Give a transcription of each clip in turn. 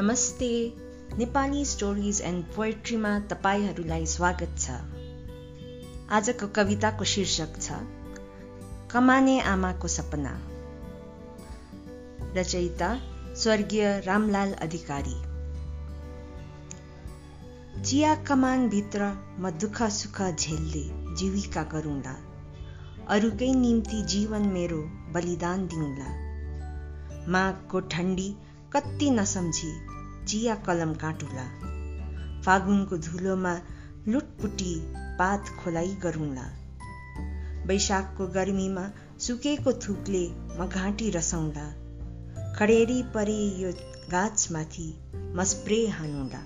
नमस्ते। Nepali stories and पोएट्रीमा तपाईँहरूलाई स्वागत छ। आजको कविताको शीर्षक छ कमाने आमाको सपना। रचयिता स्वर्गीय रामलाल अधिकारी। चिया कमानभित्र म दुःख सुख झेल्दै जीविका गरौँला। अरूकै निम्ति जीवन मेरो बलिदान दिउँला। माघको ठन्डी कति नसम्झी चिया कलम काटुला। फागुनको धुलोमा लुटपुटी पात खोलाइ गरौँला। वैशाखको गर्मीमा सुकेको थुकले म घाँटी रसाउँला खडेरी परे यो गाछमाथि म स्प्रे हानुला।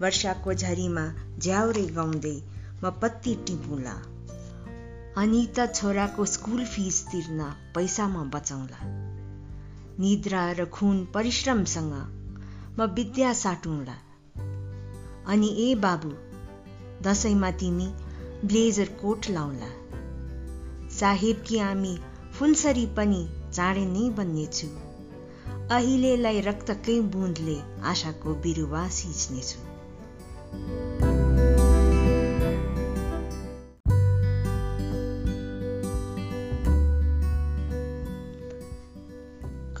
वर्षाको झरीमा झ्याउरे गाउँदै म पत्ती टिपुला। अनि त छोराको स्कुल फिस तिर्न पैसा म बचाउँला। निद्रा र खुन परिश्रमसँग म विद्या साटुँला। अनि ए बाबु दसैँमा तिमी ब्लेजर कोट लाउला। साहेबकी आमी फुलसरी पनि चाँडै नै बन्नेछु। अहिलेलाई रक्तकै बुँदले आशाको बिरुवा सिच्नेछु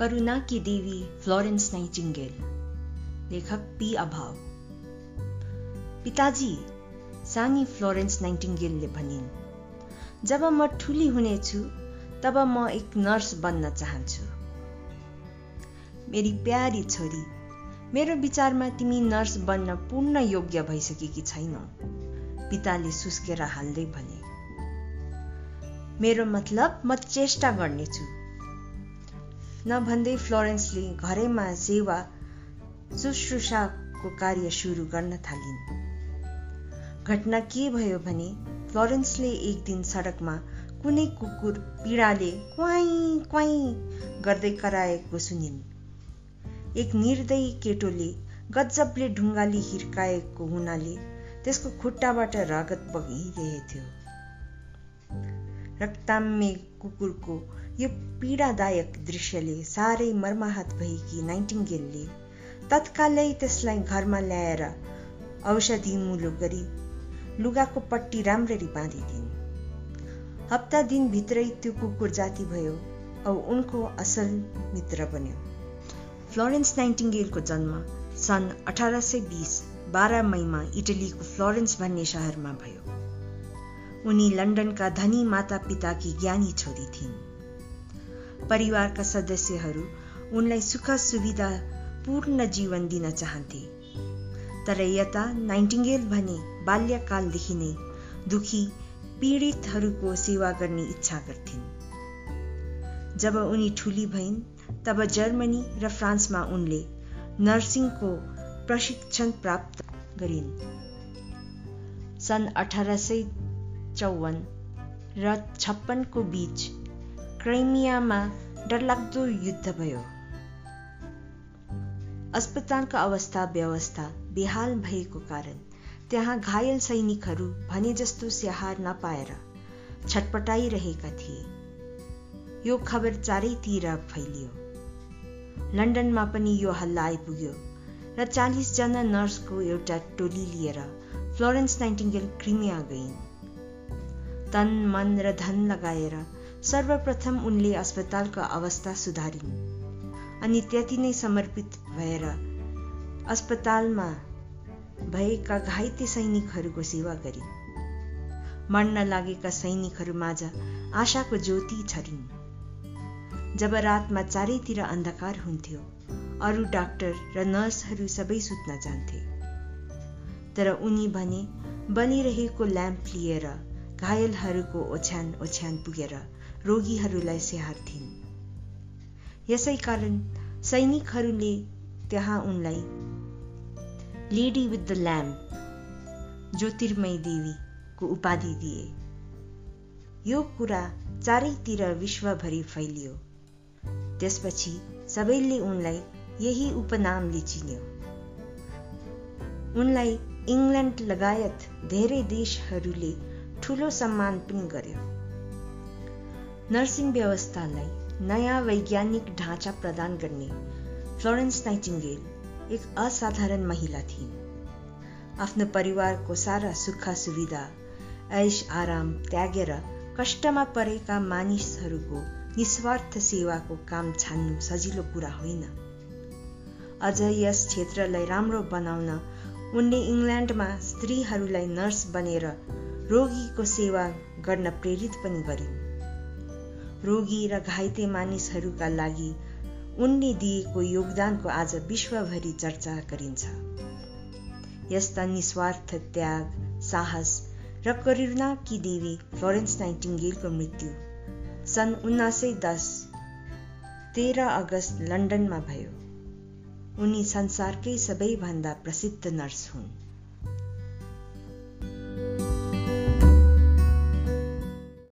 करुणा की देवी फ्लोरेन्स नाइटिङ्गेल लेखक पी अभाव। पिताजी सानी फ्लोरेन्स नाइटिङ्गेलले भनिन् जब म ठुली हुनेछु तब म एक नर्स बन्न चाहन्छु। मेरी प्यारी छोरी मेरो विचारमा तिमी नर्स बन्न पूर्ण योग्य भइसकेकी छैनौ। पिताले सुस्केर हाल्दै भने मेरो मतलब म चेष्टा गर्नेछु। नभन्दै फ्लोरेन्सले घरैमा सेवा शुश्रूषाको कार्य सुरु गर्न थालिन्। घटना के भयो भने फ्लोरेन्सले एक दिन सडकमा कुनै कुकुर पीडाले क्वाइ क्वाइ गर्दै कराएको सुनिन्। एक निर्दयी केटोले गजबले ढुङ्गाले हिर्काएको हुनाले त्यसको खुट्टाबाट रगत बगिरहेथ्यो। रक्ताम्य कुकुरको यो पीडादायक दृश्यले साह्रै मर्माहत भएकी नाइटिङ्गेलले तत्कालै त्यसलाई घरमा ल्याएर औषधि मुलो गरी लुगाको पट्टी राम्ररी बाँधिदिन्। हप्ता दिनभित्रै त्यो कुकुर जाति भयो औ उनको असल मित्र बन्यो। फ्लोरेन्स नाइटिङ्गेलको जन्म सन् अठार सय बिस बाह्र मईमा इटलीको फ्लोरेन्स भन्ने सहरमा भयो। उनी लन्डनका धनी माता पिताकी ज्ञानी छोरी थिइन्। परिवारका सदस्यहरू उनलाई सुख सुविधा पूर्ण जीवन दिन चाहन्थे। तर यता नाइन्टिङ्गेल भने बाल्यकालदेखि नै दुखी पीडितहरूको सेवा गर्ने इच्छा गर्थिन्। जब उनी ठुली भइन्, तब जर्मनी र फ्रान्समा उनले नर्सिङको प्रशिक्षण प्राप्त गरिन्। सन् अठार सय चौवन र छप्पनको बीच क्राइमियामा डरलाग्दो युद्ध भयो। अस्पतालको अवस्था व्यवस्था बेहाल भएको कारण त्यहाँ घायल सैनिकहरू भने जस्तो स्याहार नपाएर छटपटाइरहेका थिए। यो खबर चारैतिर फैलियो। लन्डनमा पनि यो हल्ला आइपुग्यो र चालिसजना नर्सको एउटा टोली लिएर फ्लोरेन्स नाइटिङ्गेल क्रिमिया गइन्। तन मन र धन लगाएर सर्वप्रथम उनले अस्पतालको अवस्था सुधारिन्। अनि त्यति नै समर्पित भएर अस्पतालमा भएका घाइते सैनिकहरूको सेवा गरिन्। मर्न लागेका सैनिकहरूमाझ आशाको ज्योति छरिन्। जब रातमा चारैतिर अन्धकार हुन्थ्यो अरू डाक्टर र नर्सहरू सबै सुत्न जान्थे। तर उनी भने बनिरहेको ल्याम्प लिएर घायलहरूको ओछ्यान ओछ्यान पुगेर रोगीहरूलाई स्याहार्थिन् यसै कारण सैनिकहरूले त्यहाँ उनलाई लेडी विथ द ल्याम्प ज्योतिर्मय देवीको उपाधि दिए। यो कुरा चारैतिर विश्वभरि फैलियो। त्यसपछि सबैले उनलाई यही उपनामले चिन्यो। उनलाई इङ्ल्यान्ड लगायत धेरै देशहरूले ठुलो सम्मान पनि गर्यो। नर्सिङ व्यवस्थालाई नयाँ वैज्ञानिक ढाँचा प्रदान गर्ने फ्लोरेन्स नाइटिङ्गेल एक असाधारण महिला थिइन्। आफ्नो परिवारको सारा सुख सुविधा ऐश आराम त्यागेर कष्टमा परेका मानिसहरूको निस्वार्थ सेवाको काम छान्नु सजिलो कुरा होइन। अझ यस क्षेत्रलाई राम्रो बनाउन उनले इङ्ल्यान्डमा स्त्रीहरूलाई नर्स बनेर रोगीको सेवा गर्न प्रेरित पनि गरिन्। रोगी र घाइते मानिसहरूका लागि उनले दिएको योगदानको आज विश्वभरि चर्चा गरिन्छ। यस्ता निस्वार्थ त्याग साहस र करुणाकी देवी फ्लोरेन्स नाइटिङ्गेलको मृत्यु सन् उन्नाइस सय दस तेह्र अगस्त लन्डनमा भयो। उनी संसारकै सबैभन्दा प्रसिद्ध नर्स हुन्।